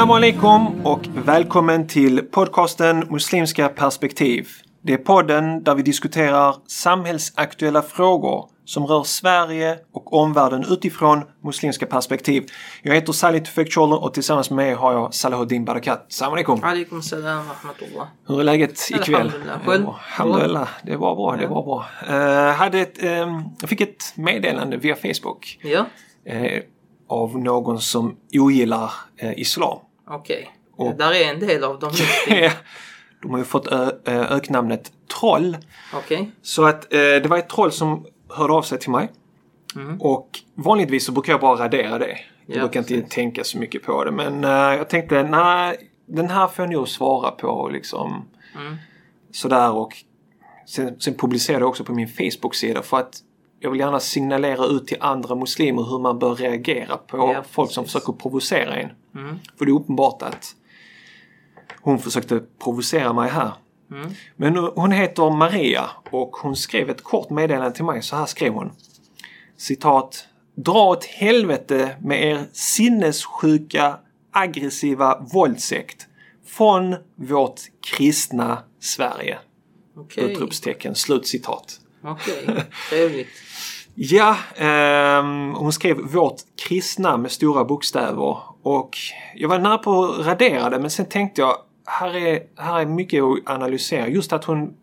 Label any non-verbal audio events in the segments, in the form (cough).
Assalamu alaikum och välkommen till podcasten Muslimska perspektiv. Det är podden där vi diskuterar samhällsaktuella frågor som rör Sverige och omvärlden utifrån muslimska perspektiv. Jag heter Salih Tufekcioglu och tillsammans med mig har jag Salahuddin Barakat. Salam alaikum! Alaikum salam rahmatullah. Hur är läget ikväll? Alhamdulillah. Alhamdulillah. Det var bra, det var bra. Uh, hade ett, um, jag fick ett meddelande via Facebook Ja, uh, av någon som ogillar uh, islam. Okej. Och- Där är en del av dem. (laughs) De har ju fått ö- öknamnet Troll. Okej. Så att eh, det var ett troll som hörde av sig till mig. Mm. Och vanligtvis så brukar jag bara radera det. Jag Ja, brukar inte precis. tänka så mycket på det. Men eh, jag tänkte, nej, den här får jag nog svara på liksom. Mm. Sådär och sen, sen publicerade jag också på min Facebook-sida för att jag vill gärna signalera ut till andra muslimer hur man bör reagera på Ja, folk som försöker provocera en. Mm. För det är uppenbart att hon försökte provocera mig här. Mm. Men hon heter Maria och hon skrev ett kort meddelande till mig. Så här skrev hon. Citat. Dra åt helvete med er sinnessjuka aggressiva våldsekt från vårt kristna Sverige. Okej. Utropstecken. Slutcitat. Okej. (laughs) Trevligt. Ja, ehm, hon skrev vårt kristna med stora bokstäver. Och jag var nära på att radera det men sen tänkte jag här är, här är mycket att analysera. Just att hon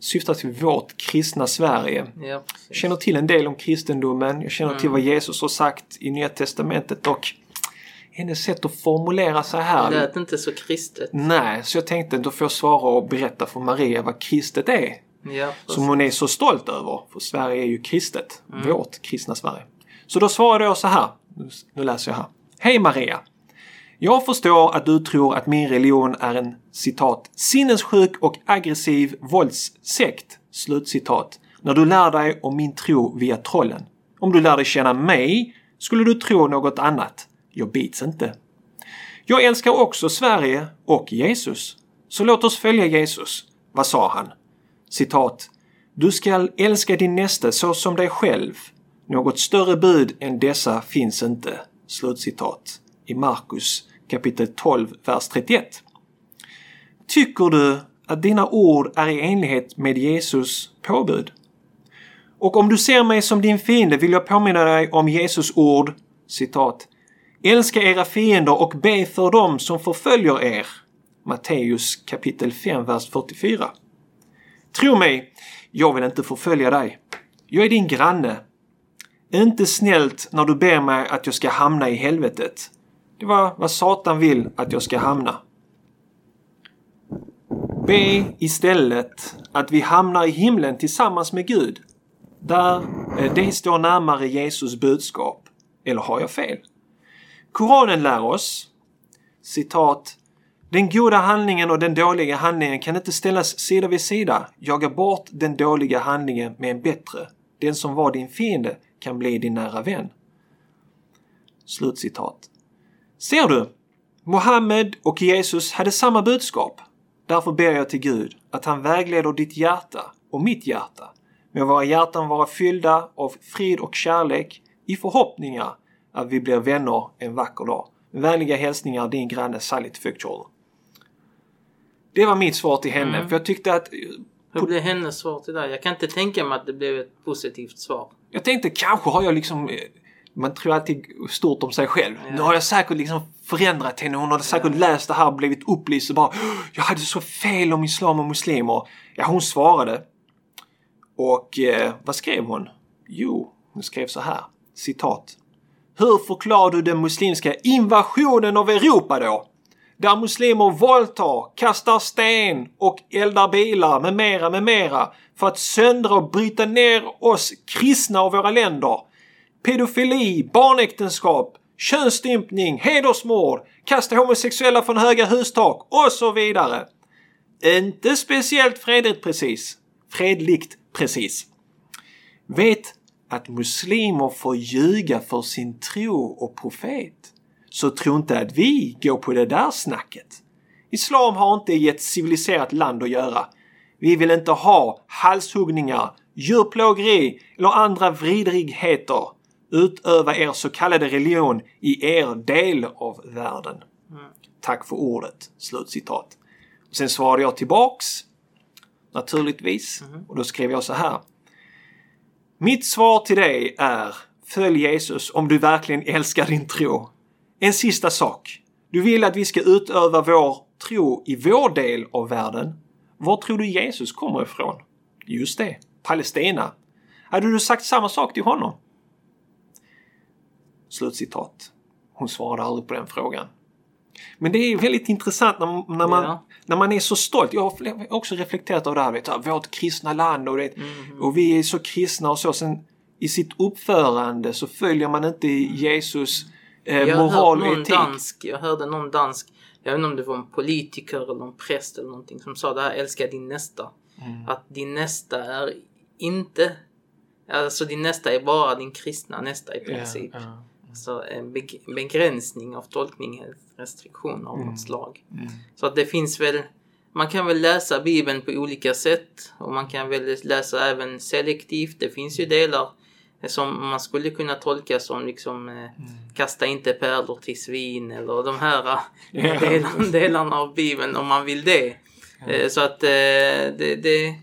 syftar till vårt kristna Sverige. Ja, Jag känner till en del om kristendomen. Jag känner till vad Jesus har sagt i Nya Testamentet och hennes sätt att formulera sig här. Det lät inte så kristet. Nej, så jag tänkte då får jag svara och berätta för Maria vad kristet är. Ja, Som hon är så stolt över. För Sverige är ju kristet. Vårt kristna Sverige. Så då svarade jag så här. Nu- Nu läser jag här. Hej Maria! Jag förstår att du tror att min religion är en citat sinnessjuk och aggressiv våldssekt. Slutcitat. När du lär dig om min tro via trollen. Om du lär dig känna mig skulle du tro något annat. Jag bits inte. Jag älskar också Sverige och Jesus. Så låt oss följa Jesus. Vad sa han? Citat. Du skall älska din näste så som dig själv. Något större bud än dessa finns inte. Slutcitat. I Markus kapitel 12, vers 31. Tycker du att dina ord är i enlighet med Jesus påbud? Och om du ser mig som din fiende vill jag påminna dig om Jesus ord, citat. Älska era fiender och be för dem som förföljer er. Matteus kapitel 5, vers 44. Tro mig, jag vill inte förfölja dig. Jag är din granne. Inte snällt när du ber mig att jag ska hamna i helvetet. Det var vad Satan vill att jag ska hamna. Be istället att vi hamnar i himlen tillsammans med Gud. Där eh, det står närmare Jesus budskap. Eller har jag fel? Koranen lär oss, citat, den goda handlingen och den dåliga handlingen kan inte ställas sida vid sida. Jaga bort den dåliga handlingen med en bättre. Den som var din fiende kan bli din nära vän. Slutcitat. Ser du? Mohammed och Jesus hade samma budskap. Därför ber jag till Gud att han vägleder ditt hjärta och mitt hjärta med våra hjärtan vara fyllda av frid och kärlek i förhoppningar att vi blir vänner en vacker dag. Vänliga hälsningar din granne Salit Tufekcioglu. Det var mitt svar till henne Mm. för jag tyckte att Hur blev hennes svar till dig? Jag kan inte tänka mig att det blev ett positivt svar. Jag tänkte kanske har jag liksom man tror alltid stort om sig själv. Ja. Nu har jag säkert liksom förändrat henne. Hon har säkert läst det här och blivit upplyst och bara "Åh, Jag hade så fel om islam och muslimer. Ja, hon svarade. Och eh, vad skrev hon? Jo, hon skrev så här. Citat. Hur förklarar du den muslimska invasionen av Europa då? Där muslimer våldtar, kastar sten och eldar bilar med mera, med mera för att söndra och bryta ner oss kristna och våra länder. Pedofili, barnäktenskap, könsstympning, hedersmord, kasta homosexuella från höga hustak och så vidare. Inte speciellt fredligt precis. Fredligt precis. Vet att muslimer får ljuga för sin tro och profet. Så tro inte att vi går på det där snacket. Islam har inte i ett civiliserat land att göra. Vi vill inte ha halshuggningar, djurplågeri eller andra vidrigheter. Utöva er så kallade religion i er del av världen. Tack för ordet. Slutcitat. Sen svarade jag tillbaks. Naturligtvis. Och då skrev jag så här. Mitt svar till dig är Följ Jesus om du verkligen älskar din tro. En sista sak. Du vill att vi ska utöva vår tro i vår del av världen. Var tror du Jesus kommer ifrån? Just det, Palestina. Hade du sagt samma sak till honom? Slutcitat. Hon svarade aldrig på den frågan. Men det är väldigt intressant när, när, man, Ja. när man är så stolt. Jag har också reflekterat över det här. Vet, du, vårt kristna land och, det, och vi är så kristna och så. Sen i sitt uppförande så följer man inte Jesus eh, Jag moral och etik. dansk, jag hörde någon dansk, jag vet inte om det var en politiker eller en präst eller någonting som sa det här, älska din nästa. Mm. Att din nästa är inte, alltså din nästa är bara din kristna nästa i princip. Ja, ja. Så en beg- begränsning av tolkning, restriktion av Mm. något slag. Så att det finns väl, man kan väl läsa Bibeln på olika sätt och man kan väl läsa även selektivt. Det finns ju delar som man skulle kunna tolka som liksom eh, kasta inte pärlor till svin eller de här eh, (laughs) delarna, delarna av Bibeln om man vill det. Eh, så att eh, det, det,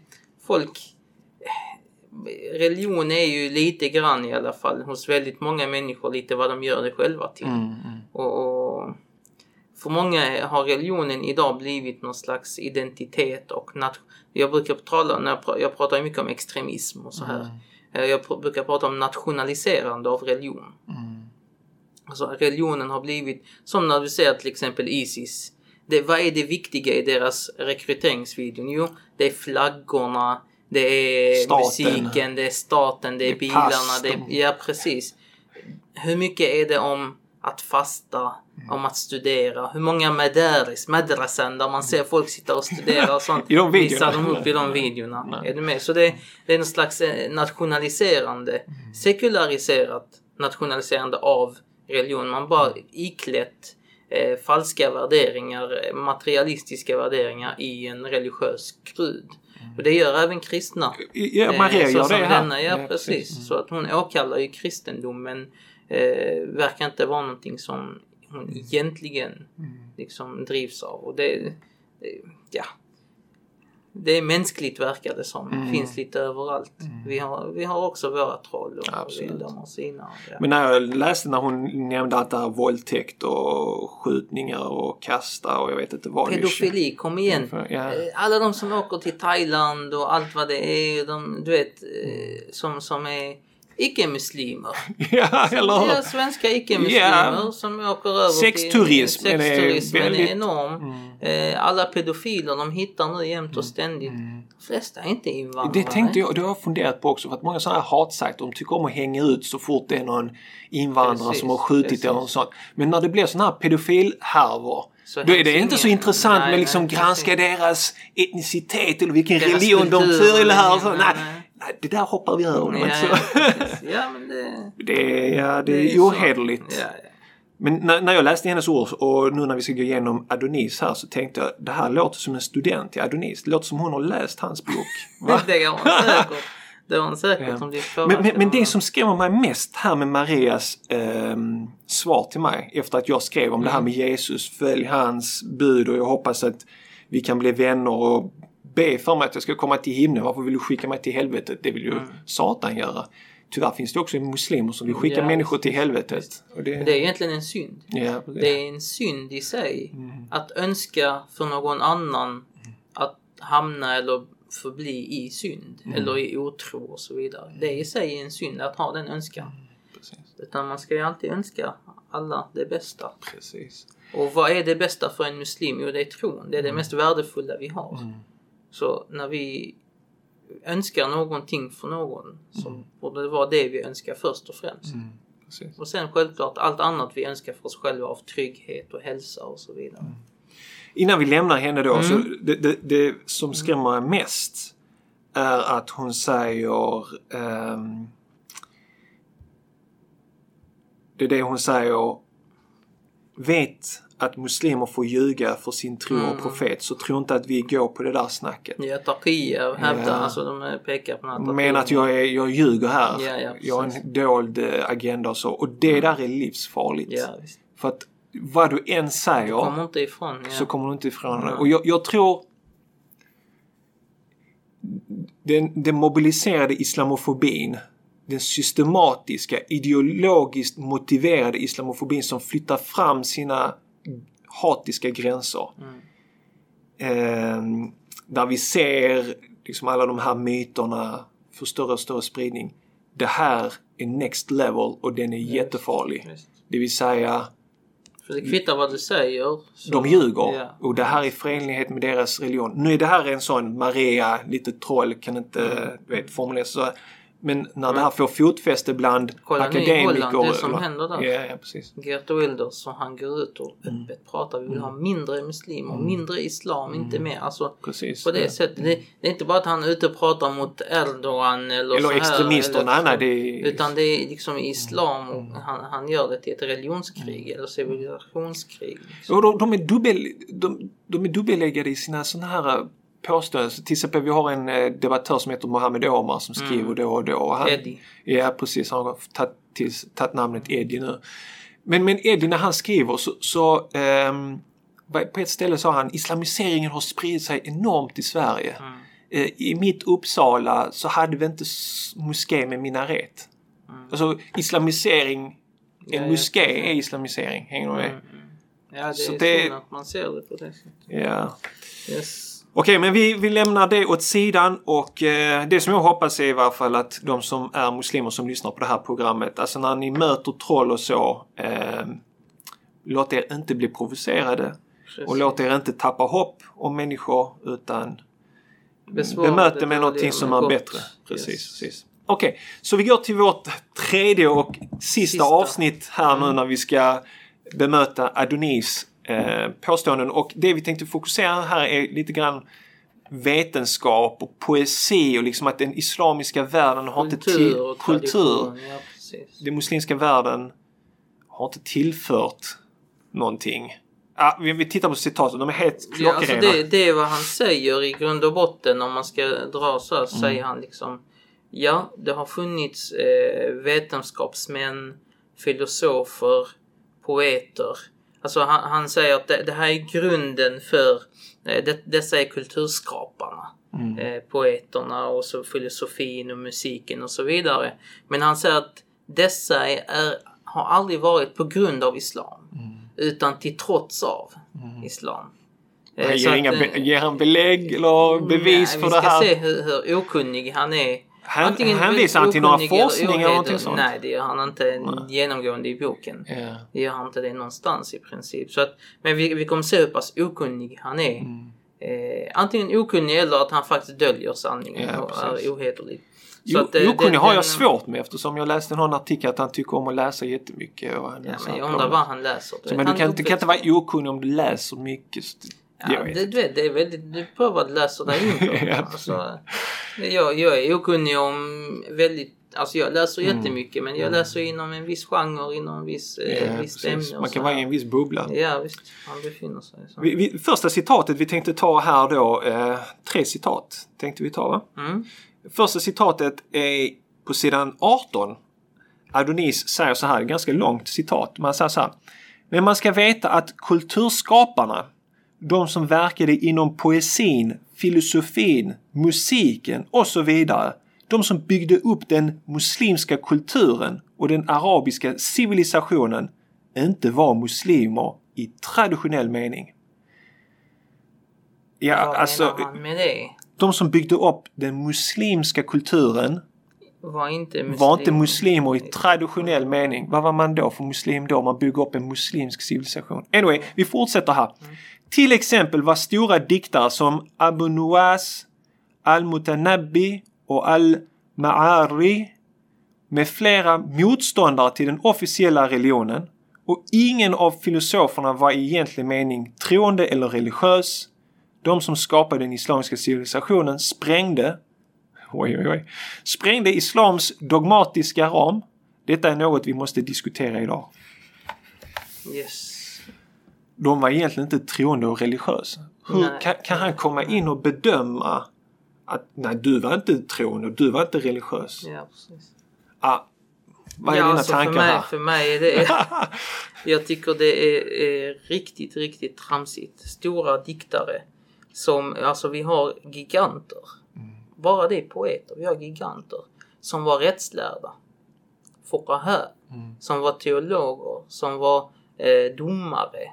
folk religion är ju lite grann i alla fall hos väldigt många människor lite vad de gör det själva till. Mm, mm. Och, och för många har religionen idag blivit någon slags identitet och nat- jag brukar tala, när jag, pra- jag pratar mycket om extremism och så här. Eh, Jag pr- brukar prata om nationaliserande av religion. Mm. Alltså religionen har blivit, som när du ser till exempel Isis. Det, vad är det viktiga i deras rekryteringsvideon? Jo, det är flaggorna, det är Staten. musiken, det är staten, det är, Det är bilarna. Det är, ja, precis. Hur mycket är det om att fasta, Mm. om att studera? Hur många madaris, madrasan där man ser folk sitta och studera och sånt. (laughs) I de videorna. visar de upp i de videorna. Är du med? Så det, det är någon slags eh, nationaliserande, Mm. sekulariserat nationaliserande av religion. Man bara Mm. iklätt eh, falska värderingar, eh, materialistiska värderingar i en religiös krud. Och det gör även kristna. Ja, Eh, Maria så gör det här. Denna, ja, precis. Så att hon åkallar ju kristendomen. Eh, verkar inte vara någonting som hon egentligen liksom drivs av. Och det, det ja. Det är mänskligt verkar det som. Mm. Finns lite överallt. Vi, har, vi har också våra troll och Absolut. de har sina. Ja. Men när jag läste när hon nämnde att det är våldtäkt och skjutningar och kasta och jag vet inte vad. Pedofili, kom igen. Ja. Eh, Alla de som åker till Thailand och allt vad det är. De, du vet, eh, som, som är icke-muslimer. (laughs) ja, eller hur? Ja, svenska icke-muslimer Ja. som åker över Sexturism till... är Sexturismen väldigt- Mm. är enorm. Eh, alla pedofiler de hittar nu jämt och ständigt. De flesta är inte invandrare. Det tänkte jag, det har jag funderat på också för att många sådana här hatsajter de tycker om att hänga ut så fort det är någon invandrare Precis, som har skjutit precis. eller något sånt. Men när det blir sådana här pedofilhärvor Så då är det hängs inte så ingen- intressant nej, med liksom nej, granska deras etnicitet eller vilken Deras religion de kultur, tillhör. så. nej, Nej, nej. det där hoppar vi över. Ja, men ja, så- precis. ja, men det... (laughs) Det är, ja, det det är ohederligt. Ja, ja. Men när, när jag läste hennes ord och nu när vi ska gå igenom Adonis här så tänkte jag det här låter som en student i Adonis. Det låter som hon har läst hans bok. (laughs) Det har hon säkert. Det hon säkert Ja. om det Men, men, men det som skrämmer mig mest här med Marias ehm, svar till mig efter att jag skrev om det här Mm. med Jesus, följ hans bud och jag hoppas att vi kan bli vänner och be för mig att jag ska komma till himlen. Varför vill du skicka mig till helvetet? Det vill ju Satan göra. Tyvärr finns det också muslimer som vill skicka Mm. Ja, människor till helvetet. Det, Det är egentligen en synd. ja, Det är en synd i sig. Mm. Att önska för någon annan att hamna eller förbli i synd. Mm. Eller i otro och så vidare. Det är i sig en synd att ha den önskan. precis. Utan man ska ju alltid önska alla det bästa. precis. Och vad är det bästa för en muslim? Jo, det är tron. Det är det Mm. mest värdefulla vi har. Så när vi önskar någonting för någon så borde det vara det vi önskar först och främst. Mm. Och sen självklart allt annat vi önskar för oss själva av trygghet och hälsa och så vidare. Innan vi lämnar henne då, så Mm. det, det, det som skrämmer mig mest är att hon säger ehm, Det är det hon säger Vet att muslimer får ljuga för sin tro Mm. och profet så tro inte att vi går på det där snacket. Ja, Taqiya hävdar, Ja. alltså de pekar på här Men att jag, är, jag ljuger här. Ja, ja, jag har en dold eh, agenda och så. Och det där är livsfarligt. Ja. För att vad du än Du säger kommer inte ifrån. Ja. så kommer du inte ifrån det. Nej. Och jag, jag tror den, den mobiliserade islamofobin, den systematiska, ideologiskt motiverade islamofobin som flyttar fram sina hatiska gränser. Mm. Eh, där vi ser liksom alla de här myterna få större och större spridning. Det här är next level och den är jättefarlig. Visst. Det vill säga, För det kvittar vad du säger. så- de ljuger. Ja. Och det här är förenlighet med deras religion. Nu är det här en sån Maria, lite troll, kan inte Mm. vet, formulera så. Men när det här får fotfäste bland Kolla akademiker. Holland, det som eller- händer där. Ja, ja, precis. Geert Wilders så han går ut och Mm. öppet pratar. Vi vill ha mindre muslimer, mindre islam, inte mer. Alltså Precis. på det Mm. Ja. sättet. Det, det är inte bara att han är ute och pratar mot Erdogan eller, Eller extremister. Nej, nej, det är... Utan det är liksom islam och Mm. han, han gör det till ett religionskrig eller civilisationskrig. Liksom. Och de, de, är dubbel, de, de är dubbeläggade i sina sådana här Så Till exempel vi har en eh, debattör som heter Mohammed Omar som skriver då och då. Och han, Eddie. Ja precis, han har tagit, namnet Eddie nu. Men, men Eddie när han skriver så, så ehm, på ett ställe sa han islamiseringen har spridit sig enormt i Sverige. Mm. Eh, I mitt Uppsala så hade vi inte moské med minaret. Mm. Alltså islamisering, en Ja, moské är islamisering. Hänger du med? Mm, mm. Ja, det Så är det- synd att man ser det på det sättet. Ja. Yes. Okej, men vi, vi lämnar det åt sidan och eh, det som jag hoppas är i varje fall att de som är muslimer som lyssnar på det här programmet, alltså när ni möter troll och så, eh, låt er inte bli provocerade Precis. och låt er inte tappa hopp om människor utan Besvara bemöt det med någonting som är gott. bättre. Precis, Yes. precis. Okej, så vi går till vårt tredje och sista, Sista. avsnitt här Mm. nu när vi ska bemöta Adonis eh, påståenden. Och det vi tänkte fokusera här är lite grann vetenskap och poesi och liksom att den islamiska världen har inte till Kultur kultur. Ja. Den muslimska världen har inte tillfört någonting. Ja, vi, vi tittar på citaten, de är helt Ja, alltså klockrena. det, det är vad han säger i grund och botten om man ska dra så Mm. säger han liksom Ja, det har funnits eh, vetenskapsmän, filosofer, poeter. Alltså han, han säger att det, det här är grunden för eh, det, dessa är kulturskaparna. Mm. Eh, poeterna och så filosofin och musiken och så vidare. Men han säger att dessa är, är, har aldrig varit på grund av islam. Utan till trots av islam. Eh, Han så ger, att, inga eh, ger han belägg eller bevis nej, för vi det ska här? se hur, hur okunnig han är. Han, hänvisar han till några eller forskningar eller någonting sånt? Nej, det gör han inte genomgående i boken. Ja. Det gör han inte det någonstans i princip. Så att, men vi, vi kommer se hur pass okunnig han är. Mm. Eh, antingen okunnig eller att han faktiskt döljer sanningen Ja, och precis. är ohederlig. Jo, att, eh, okunnig har jag svårt med eftersom jag läste någon artikel att han tycker om att läsa jättemycket. Och han Ja, men jag undrar vad han läser. Så, men du kan, du kan inte vara okunnig om du läser mycket. Det- Ja, det, du vet, det är väldigt, du prövar att läsa dig in på. (laughs) Ja, alltså, jag, jag är okunnig om väldigt, alltså jag läser jättemycket men jag läser inom en viss genre, inom en viss, eh, Mm. Ja, visst precis. ämne. Man kan vara i en viss bubbla. Ja visst, han befinner sig så. Vi, vi, första citatet vi tänkte ta här då, eh, tre citat tänkte vi ta va? Mm. Första citatet är på sidan 18. Adonis säger så här, ganska långt citat. Man säger så här. Men man ska veta att kulturskaparna, de som verkade inom poesin, filosofin, musiken och så vidare. De som byggde upp den muslimska kulturen och den arabiska civilisationen inte var muslimer i traditionell mening. Ja, Vad alltså menar han med det? de som byggde upp den muslimska kulturen Var inte muslim. var inte muslimer i traditionell mening. Vad var man då för muslim då? Man bygger upp en muslimsk civilisation. Anyway, vi fortsätter här. Till exempel var stora diktare som Abu Nuwas, Al-Mutanabbi och Al-Ma'ari med flera motståndare till den officiella religionen och ingen av filosoferna var i egentlig mening troende eller religiös. De som skapade den islamiska civilisationen sprängde oj, oj, oj, sprängde islams dogmatiska ram. Detta är något vi måste diskutera idag. Yes. De var egentligen inte troende och religiösa. Hur kan, kan han komma in och bedöma att nej, du var inte troende och du var inte religiös? Ja precis. Ah, Vad är ja, dina alltså tankar för mig, här? För mig är det... (laughs) jag tycker det är, är riktigt, riktigt tramsigt. Stora diktare som, alltså vi har giganter. Bara det är poeter. Vi har giganter som var rättslärda. Fuqaha. Som var teologer. Som var eh, domare.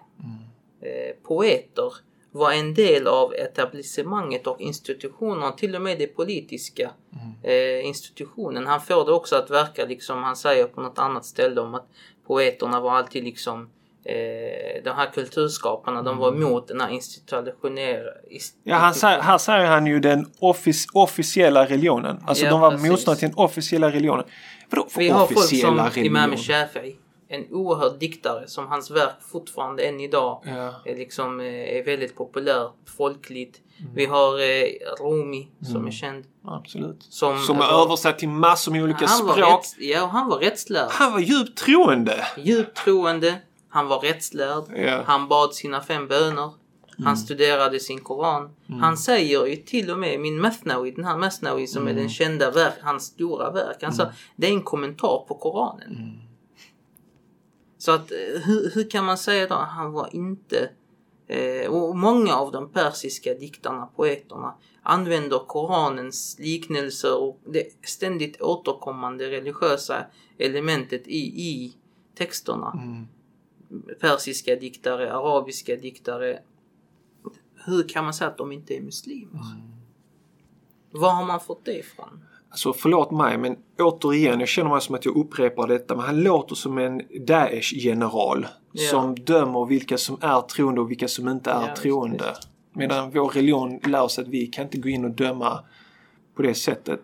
Eh, poeter var en del av etablissemanget och institutionerna, till och med det politiska eh, institutionen. Han får det också att verka liksom, han säger på något annat ställe om att poeterna var alltid liksom eh, de här kulturskaparna, de var emot den här institutionella... Ja, han säger, här säger han ju den offic officiella religionen. Alltså Ja, de var motståndare till den officiella religionen. Vadå för Vi har folk officiella som Imam religion? Shafi'i, en oerhörd diktare som hans verk fortfarande än idag Ja. är, liksom, eh, är väldigt populär, folkligt. Vi har eh, Rumi som är känd. Absolut. Som, Som är alltså, översatt till massor med olika var, språk. rätts, ja, han var rättslärd. Han var djupt troende. Djupt troende. Han var rättslärd. Ja. Mm. Han bad sina fem böner. Han studerade sin koran. Han säger ju till och med min Mathnawi, den här Mathnawi som Mm. är den kända verk, hans stora verk. Han sa det är en kommentar på koranen. Så att eh, hur, hur kan man säga då? Han var inte eh, och många av de persiska diktarna, poeterna använder koranens liknelser och det ständigt återkommande religiösa elementet i, i texterna. Mm. Persiska diktare, arabiska diktare. Hur kan man säga att de inte är muslimer? Mm. Var har man fått det ifrån? Alltså förlåt mig men återigen, jag känner mig som att jag upprepar detta men han låter som en Daesh-general. Ja. Som dömer vilka som är troende och vilka som inte är visst, troende. visst. Medan vår religion lär oss att vi kan inte gå in och döma på det sättet.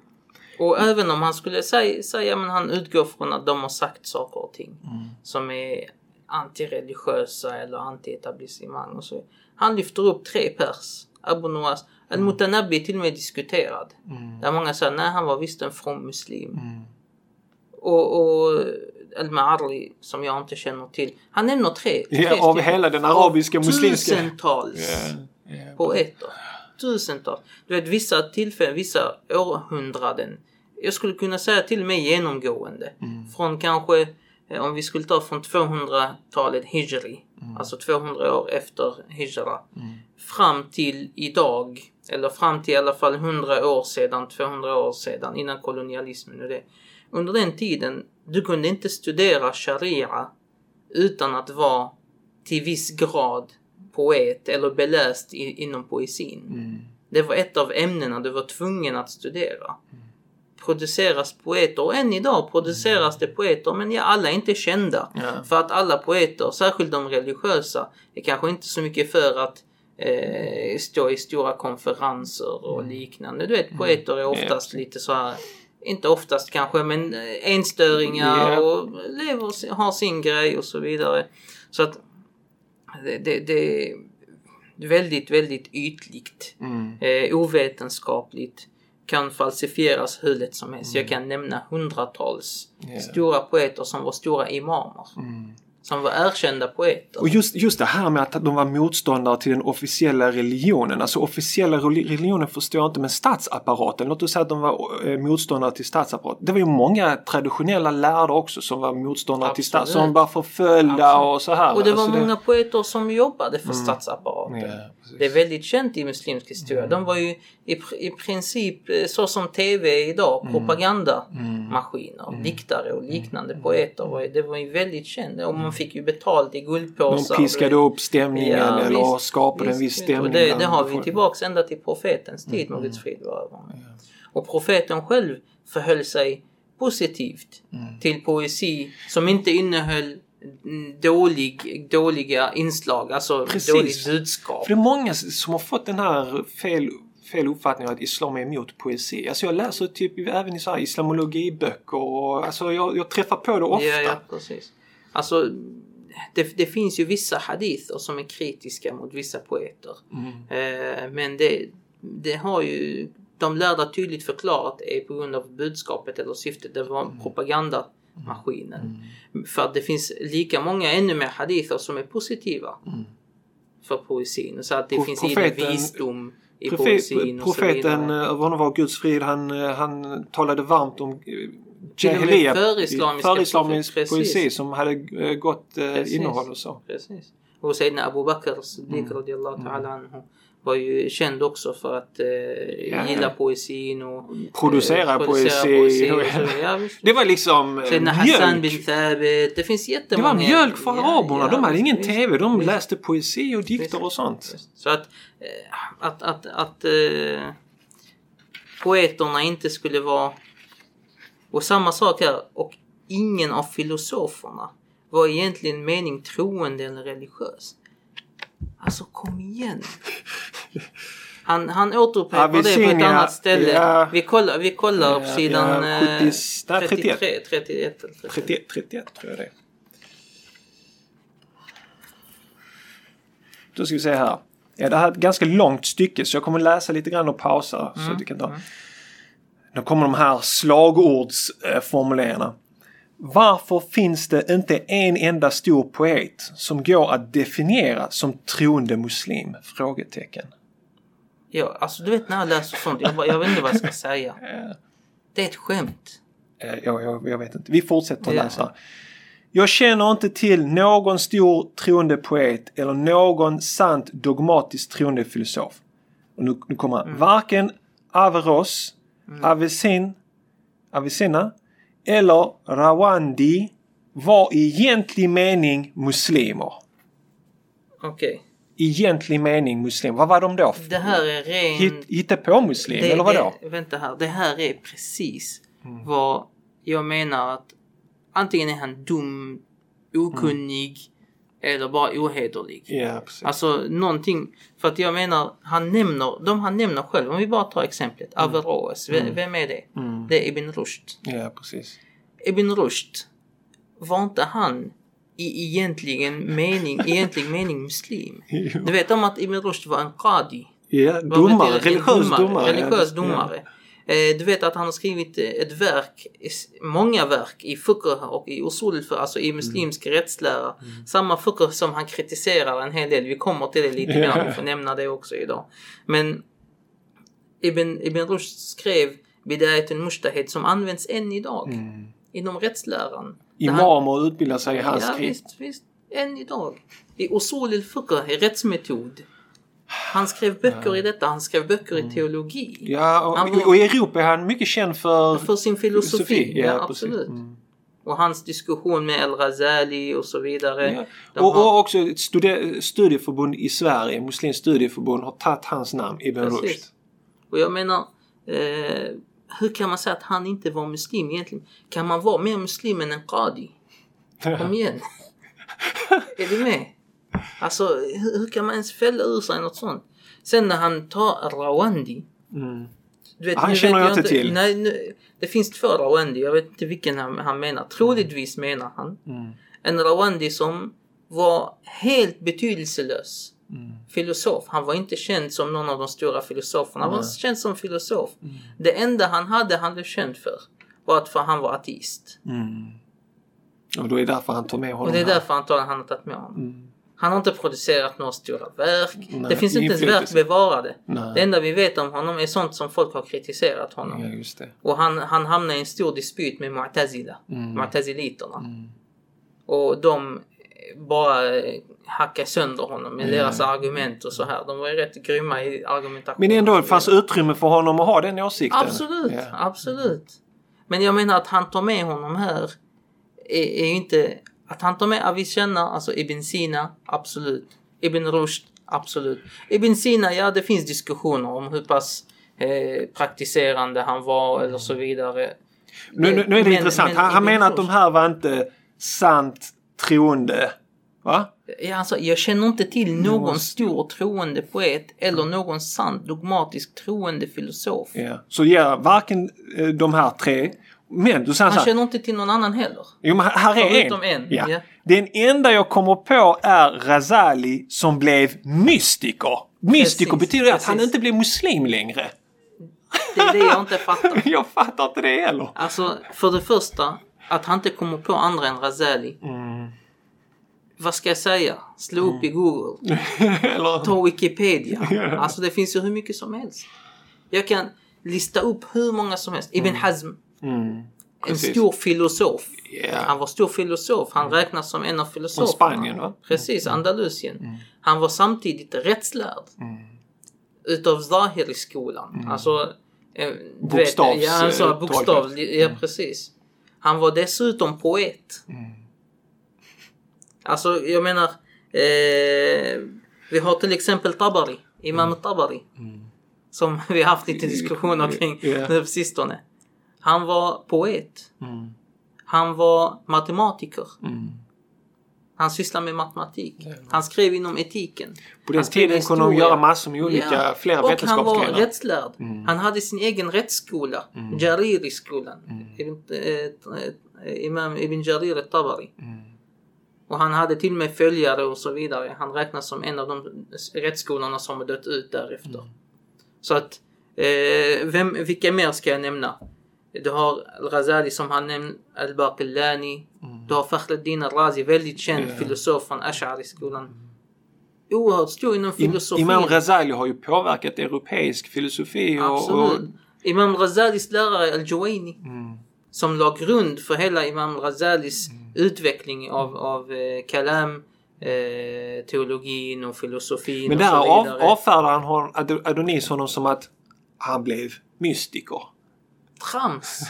Och även om han skulle säga, säga men han utgår från att de har sagt saker och ting Mm. som är antireligiösa eller anti-etablissemang och så. Han lyfter upp tre pers. Abu Nuwas. Al-Mutanabbi är till och med diskuterad. Mm. Där många säger nej han var visst en from muslim. Mm. Och, och Al-Ma'arri som jag inte känner till. Han nämner tre. tre (laughs) Ja, av stycken. hela den arabiska muslimska... Tusentals poeter. Tusentals. Du vet vissa tillfällen, vissa århundraden. Jag skulle kunna säga till och med genomgående. Från kanske, eh, om vi skulle ta från 200-talet hijri. Alltså 200 år efter hijra. Fram till idag. Eller fram till i alla fall 100 år sedan, 200 år sedan innan kolonialismen och det. Under den tiden, du kunde inte studera sharia utan att vara till viss grad poet eller beläst i, inom poesin. Mm. Det var ett av ämnena du var tvungen att studera. Produceras poeter och än idag produceras det poeter men ja, alla är inte kända. För att alla poeter, särskilt de religiösa, är kanske inte så mycket för att eh, stå i stora konferenser och liknande. Du vet, poeter är oftast lite så här inte oftast kanske, men eh, enstöringar Ja. och lever, har sin grej och så vidare. Så att det, det, det är väldigt, väldigt ytligt. Mm. Eh, ovetenskapligt. Kan falsifieras hur lätt som helst. Jag kan nämna hundratals Ja. stora poeter som var stora imamer. Mm. Som var erkända poeter. Och just, just det här med att de var motståndare till den officiella religionen. Alltså officiella reli- religionen förstår jag inte men statsapparaten. Låt oss säga att de var eh, motståndare till statsapparaten. Det var ju många traditionella lärare också som var motståndare till stat, Absolut. som var förföljda Absolut. och så här. Och det var Alltså många poeter som jobbade för Mm. statsapparaten. Ja, precis. Det är väldigt känt i muslimsk historia. De var ju i, i princip eh, så som TV idag, Mm. propagandamaskiner, diktare och liknande poeter. Var ju, det var ju väldigt känt och man fick ju betalt i De guldpåsar. piskade upp stämningen Ja, eller visst, skapade en viss visst. stämning. Och det, det har vi tillbaks ända till profetens tid, må Guds frid över honom. Och profeten själv förhöll sig positivt Mm. till poesi som inte innehöll mm, dålig, dåliga inslag, alltså Precis. dåligt budskap. För det är många som har fått den här fel, fel uppfattningen att islam är emot poesi. Alltså jag läser typ även i så här islamologiböcker och alltså jag, jag träffar på det ofta. Ja, ja, precis. Alltså, det, det finns ju vissa hadither som är kritiska mot vissa poeter. Mm. Eh, men det, det har ju de lärda tydligt förklarat är på grund av budskapet eller syftet. Det var Mm. Propagandamaskinen. För att det finns lika många ännu mer hadither som är positiva för poesin. Så att det Pro- finns Mm. profeten- visdom i Profe- poesin profeten, eh, över honom var Guds frid, han, eh, han talade varmt om eh, Jahiliya, förislamisk precis. poesi som hade gott Precis. innehåll och så. Precis. Och Sayyidina Abu Bakr Siddiq Mm. radiallahu ta'ala anhu var ju känd också för att eh, Ja. gilla poesin och Producera eh, poesi. och så. Ja, visst. (laughs) Det var liksom eh, Sayyidina Hassan bin mjölk. Thabit. Det finns Det jättemånga. var mjölk för araberna. ja, de hade visst, ingen visst, TV. De visst. läste poesi och dikter och sånt. Så att, eh, att, att, att eh, poeterna inte skulle vara... Och samma sak här. Och ingen av filosoferna var egentligen mening troende eller religiös. Alltså kom igen. Han, han återupprepar det på ett annat ställe. ja. Vi kollar, vi kollar på Ja, sidan ja, eh, 70, nej, 31. 33, 31 eller 31. 31, 31 tror jag det är. Då ska vi se här. Ja, det här är ett ganska långt stycke så jag kommer läsa lite grann och pausa. Så att vi kan ta. Då kommer de här slagordsformuleringarna. Varför finns det inte en enda stor poet som går att definiera som troende muslim? Frågetecken. Ja, alltså du vet när jag läser sånt, jag, bara, jag vet inte vad jag ska säga. (laughs) Det är ett skämt. Eh, Jag, jag, vet inte. Vi fortsätter Ja. läsa. Jag känner inte till någon stor troende poet eller någon sant dogmatiskt troende filosof. Och nu, nu kommer han. Varken Averroes, Avicen, Avicenna eller Rawandi var i egentlig mening muslimer. Okej. I egentlig mening muslimer. Vad var de då? Det här är ren... Hitt, hittepå muslim eller vadå? Det, vänta här. Det här är precis Mm. vad jag menar att antingen är han dum, okunnig eller bara ohederlig. Ja, precis. Alltså någonting. För att jag menar, han nämner, de han nämner själv, om vi bara tar exemplet, Averroes. Vem, vem är det? Mm. Det är Ibn Rushd. Ja, precis. Ibn Rushd, var inte han i egentligen mening, (laughs) egentlig mening muslim? Du vet om att Ibn Rushd var en qadi? Ja, domare. Religiös domare. Religiös Ja. domare. Eh, Du vet att han har skrivit eh, ett verk, många verk i fiqh och i usul, för, alltså i muslimsk Mm. rättslära. Samma fiqh som han kritiserar en hel del. Vi kommer till det lite grann, vi får (laughs) nämna det också idag. Men Ibn, Ibn Rushd skrev Bidayat al-Mujtahid som används än idag Mm. inom rättsläran. Imamer utbildar sig i hans Ja skrift. visst, visst. Än idag. I usul al-fiqh, i rättsmetod. Han skrev böcker i detta, han skrev böcker Mm. i teologi. Ja, och, var- och i Europa är han mycket känd för... För sin filosofi, ja, precis. absolut. Mm. Och hans diskussion med El-Ghazali och så vidare. Ja. Och, har- och också ett studi- studieförbund i Sverige, Muslimskt studieförbund, har tagit hans namn, Ibn Rushd. Och jag menar, eh, hur kan man säga att han inte var muslim egentligen? Kan man vara mer muslim än en qadi? (laughs) Kom igen. är du med? Alltså, hur, kan man ens fälla ur sig något sånt? Sen när han tar Rawandi. Mm. Vet, Han nu känner jag inte till. Nej, nu, det finns två Rawandi. Jag vet inte vilken han, han menar. Troligtvis menar han Mm. en Rawandi som var helt betydelselös. Mm. Filosof. Han var inte känd som någon av de stora filosoferna. Han var känd som filosof. Mm. Det enda han hade han blev känd för var att för han var ateist. Mm. Och då är det därför han tar med honom Och det är därför antagligen han har tagit med honom. Mm. Han har inte producerat några stora verk. Nej, det finns inte ens verk bevarade. Nej. Det enda vi vet om honom är sånt som folk har kritiserat honom. Ja. Och han, han hamnade i en stor dispyt med Mu'tazila. Mm. Mu'taziliterna. Mm. Och de bara hackade sönder honom med Ja. deras argument och så här. De var ju rätt grymma i argumentation. Men ändå, fanns utrymme för honom att ha den åsikten. Absolut, Ja. absolut. Men jag menar att han tar med honom här är, är ju inte... Att han tar med Avicenna, alltså Ibn Sina, absolut. Ibn Rushd, absolut. Ibn Sina, ja det finns diskussioner om hur pass eh, praktiserande han var eller så vidare. Nu, nu, nu är det Men- intressant. men han han menar att de här var inte sant troende. Va? Ja, alltså, jag känner inte till någon Någon stor troende poet eller någon sant dogmatisk troende filosof. Ja. Så ja, varken eh, de här tre. Men du säger Han känner inte till någon annan heller. Jo, men här är Förutom en, Ja. ja. Den enda jag kommer på är Razali som blev mystiker. Mystiker Precis, betyder att han precis. inte blev muslim längre. Det är det jag inte fattar. (laughs) Jag fattar inte det heller. Alltså, för det första, att han inte kommer på andra än Razali. Mm. Vad ska jag säga? Slå upp i Google. (laughs) Eller... Ta Wikipedia. (laughs) Alltså det finns ju hur mycket som helst. Jag kan lista upp hur många som helst. Ibn Hazm. Mm. en stor filosof. Ja. Han var stor filosof. Han räknas som en av filosoferna. Spanien, va? Precis, Andalusien. Han var samtidigt rättslärd. Utav Zahiri-skolan. Alltså... eh, vet, Bokstavs- Ja, han sa eh, bokstav. Ja, precis. Han var dessutom poet. Alltså, jag menar... Eh, vi har till exempel Tabari. Imam Tabari. Som vi haft lite diskussioner kring Ja. nu på sistone. Han var poet. Mm. Han var matematiker. Han sysslar med matematik. Han skrev inom etiken. På den tiden kunde de göra massor med olika, Ja. flera Och han var vetenskapsgrenar. Mm. rättslärd. Han hade sin egen rättsskola. Jariri-skolan. Mm. Eh, eh, Imam Ibn Jarir al-Tabari. Mm. Och han hade till och med följare och så vidare. Han räknas som en av de rättsskolorna som har dött ut därefter. Mm. Så att, eh, vem, vilka mer ska jag nämna? Du har Al-Ghazali som han nämnde, Al-Baqillani. Du har Fakhreddin Al-Razi, väldigt känd Mm. Ja. filosof från Ash'ari-skolan. Oerhört stor inom filosofin. Imam Ghazali har ju påverkat europeisk filosofi och... Absolut. och Imam Ghazalis lärare Al-Juwaini mm, som la grund för hela Imam Ghazalis utveckling av, av eh, kalam, eh, teologin och filosofin men och där så av, vidare. avfärdar han Adonis honom som att han blev mystiker. Trams!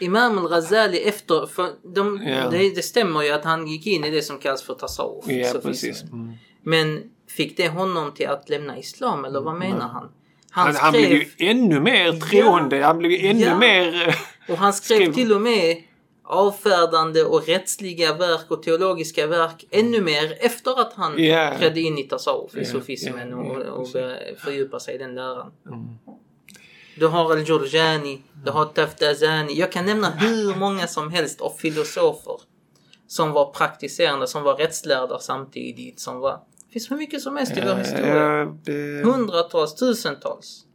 Imam al-Ghazali efter, för de, Ja. det, det stämmer ju att han gick in i det som kallas för tasawuf. Ja, precis. det. Mm. Men fick det honom till att lämna islam eller vad menar han? Han, Han, han blev ju ännu mer troende. Han blev ju ännu Ja. mer... eh, Och han skrev Skrev- till och med avfärdande och rättsliga verk och teologiska verk ännu mer efter att han Ja. trädde in i tasawuf, i Ja, sufismen ja, och, ja, och precis. började fördjupa sig i den läran. Mm. Du har Al-Jurjani, du har Taftazani. Jag kan nämna hur många som helst av filosofer som var praktiserande, som var rättslärda samtidigt, som var... Det finns hur mycket som helst i vår historia. Eh, Hundratals, tusentals.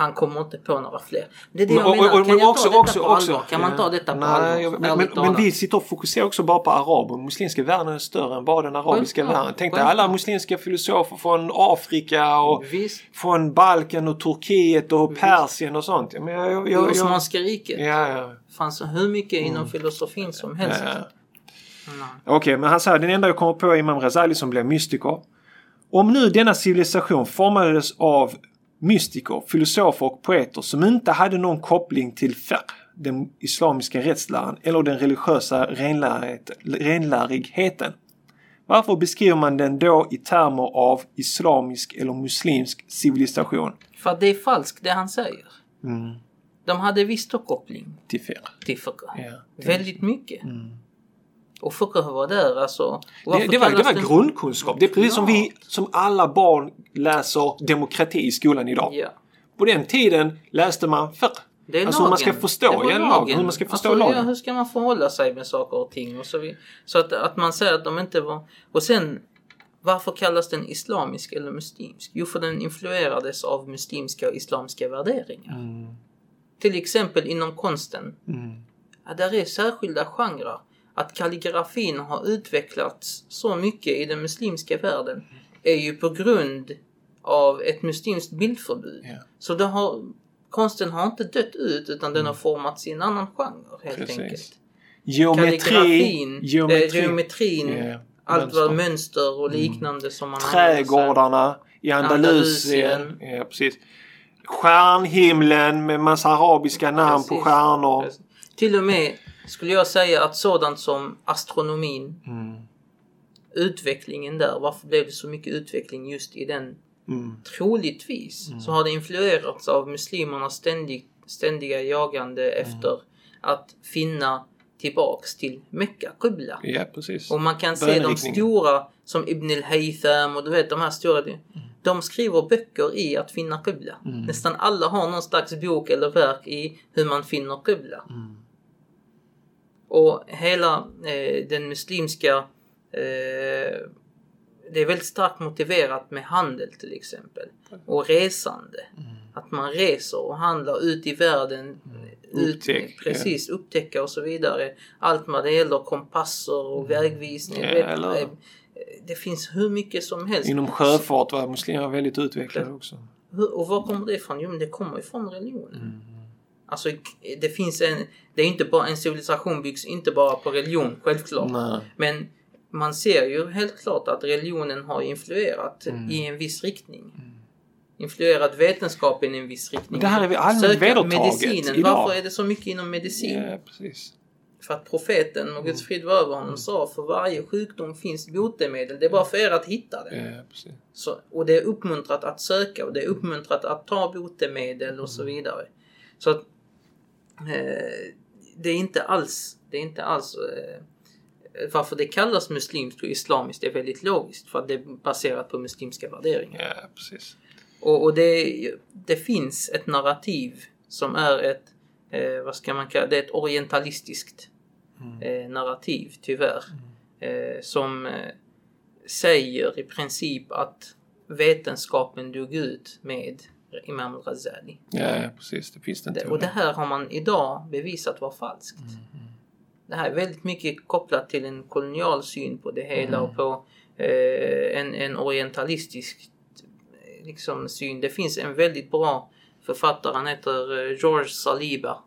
Han kommer inte på några fler. Det är det Men- jag och- menar. och- Kan men jag också- ta detta också- på också- allvar? Kan man ta detta på Nej, allvar? jag- Men, men, men vi sitter och fokuserar också bara på araber. Muslimska världen är större än bara den arabiska Självklart, världen. Tänk dig alla muslimska filosofer från Afrika och Visst. från Balkan och Turkiet och Persien och sånt. Ja, Men jag, jag, jag, Osmanska riket ja, ja. fanns hur mycket inom filosofin som helst. Ja. Nej. Okej, men han säger den enda jag kommer på är Imam Ghazali som blev mystiker. Om nu denna civilisation formades av mystiker, filosofer och poeter som inte hade någon koppling till fiqh, den islamiska rättsläran eller den religiösa renlärighet- renlärigheten. Varför beskriver man den då i termer av islamisk eller muslimsk civilisation? För att det är falskt det han säger. Mm, De hade visst koppling till fiqh. till fiqh. Ja. Väldigt mycket. Mm. Och var där alltså. Det, det, var, det var grundkunskap. Det är precis som Ja. vi, som alla barn läser demokrati i skolan idag. Ja. På den tiden läste man fiqh. Det är Alltså hur man ska lagen. förstå Det ja, lag, lagen. hur man ska förstå alltså, lagen. Ja, hur ska man förhålla sig med saker och ting och så vidare. Så att, att man säger att de inte var... Och sen, varför kallas den islamisk eller muslimsk? Jo, för den influerades av muslimska och islamiska värderingar. Mm, Till exempel inom konsten. mm, Ja, där är särskilda genrer. Att kalligrafin har utvecklats så mycket i den muslimska världen är ju på grund av ett muslimskt bildförbud. Ja. Så det har, konsten har inte dött ut utan den har formats i en annan genre helt Precis. enkelt. Geometri. Kalligrafin, Geometri. eh, geometrin, Ja, allt vad mönster. och liknande som man. Trädgårdarna i Andalusien. Andalusien. Ja, precis. Stjärnhimlen med massa arabiska namn på Precis. stjärnor. Precis. Till och med skulle jag säga att sådant som astronomin, Mm, utvecklingen där, varför blev det så mycket utveckling just i den mm, Troligtvis så har det influerats av muslimernas ständig, ständiga jagande Mm. efter att finna tillbaks till Mecka, Qibla. ja, precis. Och man kan se de stora som Ibn al-Haytham och du vet de här stora. De skriver böcker i att finna Qibla. Mm. Nästan alla har någon slags bok eller verk i hur man finner Qibla. Mm. Och hela eh, den muslimska eh, det är väldigt starkt motiverat med handel till exempel. Och resande. Mm. Att man reser och handlar ut i världen. Ut, Upptäck, precis, upptäcka och så vidare. Allt vad det gäller kompasser och vägvisning. Ja, vet, eller- eh, det finns hur mycket som helst. Inom sjöfart var muslimer väldigt utvecklade också. Och var kommer det ifrån? Jo men det kommer ifrån religionen. Mm. Alltså det finns en, det är inte bara, en civilisation byggs inte bara på religion, självklart. Nej. Men man ser ju helt klart att religionen har influerat Mm. i en viss riktning. Influerat vetenskapen i en viss riktning. Det här är allmänt Söka vedertaget medicinen. idag. Varför är det så mycket inom medicin? Ja, precis. För att profeten, och Guds frid var över honom, sa för varje sjukdom finns botemedel. Det är bara för er att hitta det. Ja, precis. Så, och det är uppmuntrat att söka och det är uppmuntrat att ta botemedel och så vidare. Så att det är inte alls, det är inte alls eh, varför det kallas muslimskt och islamiskt är väldigt logiskt för att det är baserat på muslimska värderingar. Ja, precis. Och, och det, det finns ett narrativ som är ett, eh, vad ska man kalla det, ett orientalistiskt eh, narrativ tyvärr. Eh, som eh, säger i princip att vetenskapen dog ut med Imam al-Ghazali. Ja, ja, precis. Det finns det inte. Och det här har man idag bevisat var falskt. Det här är väldigt mycket kopplat till en kolonial syn på det hela och på eh, en, en orientalistisk liksom, syn. Det finns en väldigt bra författare, han heter eh, George Saliba,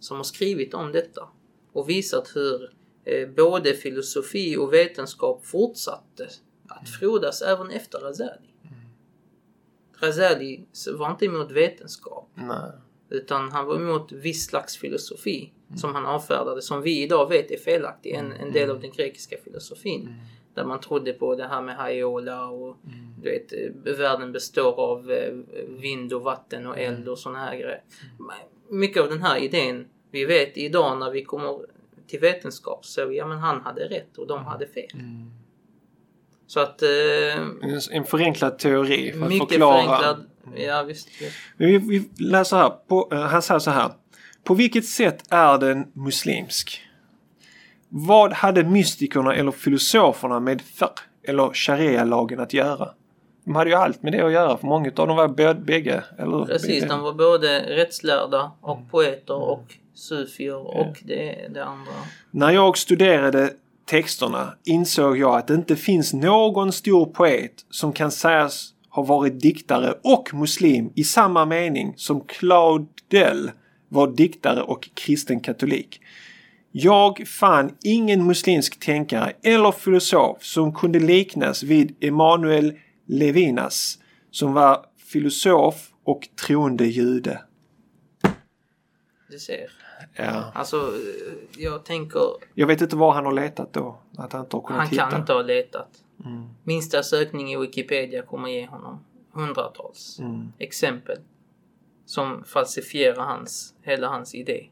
som har skrivit om detta och visat hur eh, både filosofi och vetenskap fortsatte att frodas även efter Razali. Razali var inte emot vetenskap Nej. utan han var emot viss slags filosofi som han avfärdade som vi idag vet är felaktig. En, en del av den grekiska filosofin. Där man trodde på det här med haiola och du vet, eh, världen består av eh, vind och vatten och eld och såna här grejer. Mycket av den här idén vi vet idag när vi kommer till vetenskap så vi, ja men han hade rätt och de hade fel. Så att eh, En, en förenklad teori för att förklara. förenklad. Ja visst. Vi, vi läser här. På, eh, han säger så här. På vilket sätt är den muslimsk? Vad hade mystikerna eller filosoferna med fiqh eller sharia-lagen att göra? De hade ju allt med det att göra för många av dem var bägge. Eller Precis, bägge. de var både rättslärda och poeter och sufier och det, det andra. När jag studerade texterna insåg jag att det inte finns någon stor poet som kan sägas ha varit diktare och muslim i samma mening som Claudel var diktare och kristen katolik. Jag fann ingen muslimsk tänkare eller filosof som kunde liknas vid Emanuel Levinas som var filosof och troende jude. Du ser. Ja. Alltså, eh, jag tänker, Jag vet inte var han har letat då. Att han inte har kunnat han hitta. kan inte ha letat. Mm. Minsta sökning i Wikipedia kommer ge honom hundratals Mm. exempel som falsifierar hans, hela hans idé.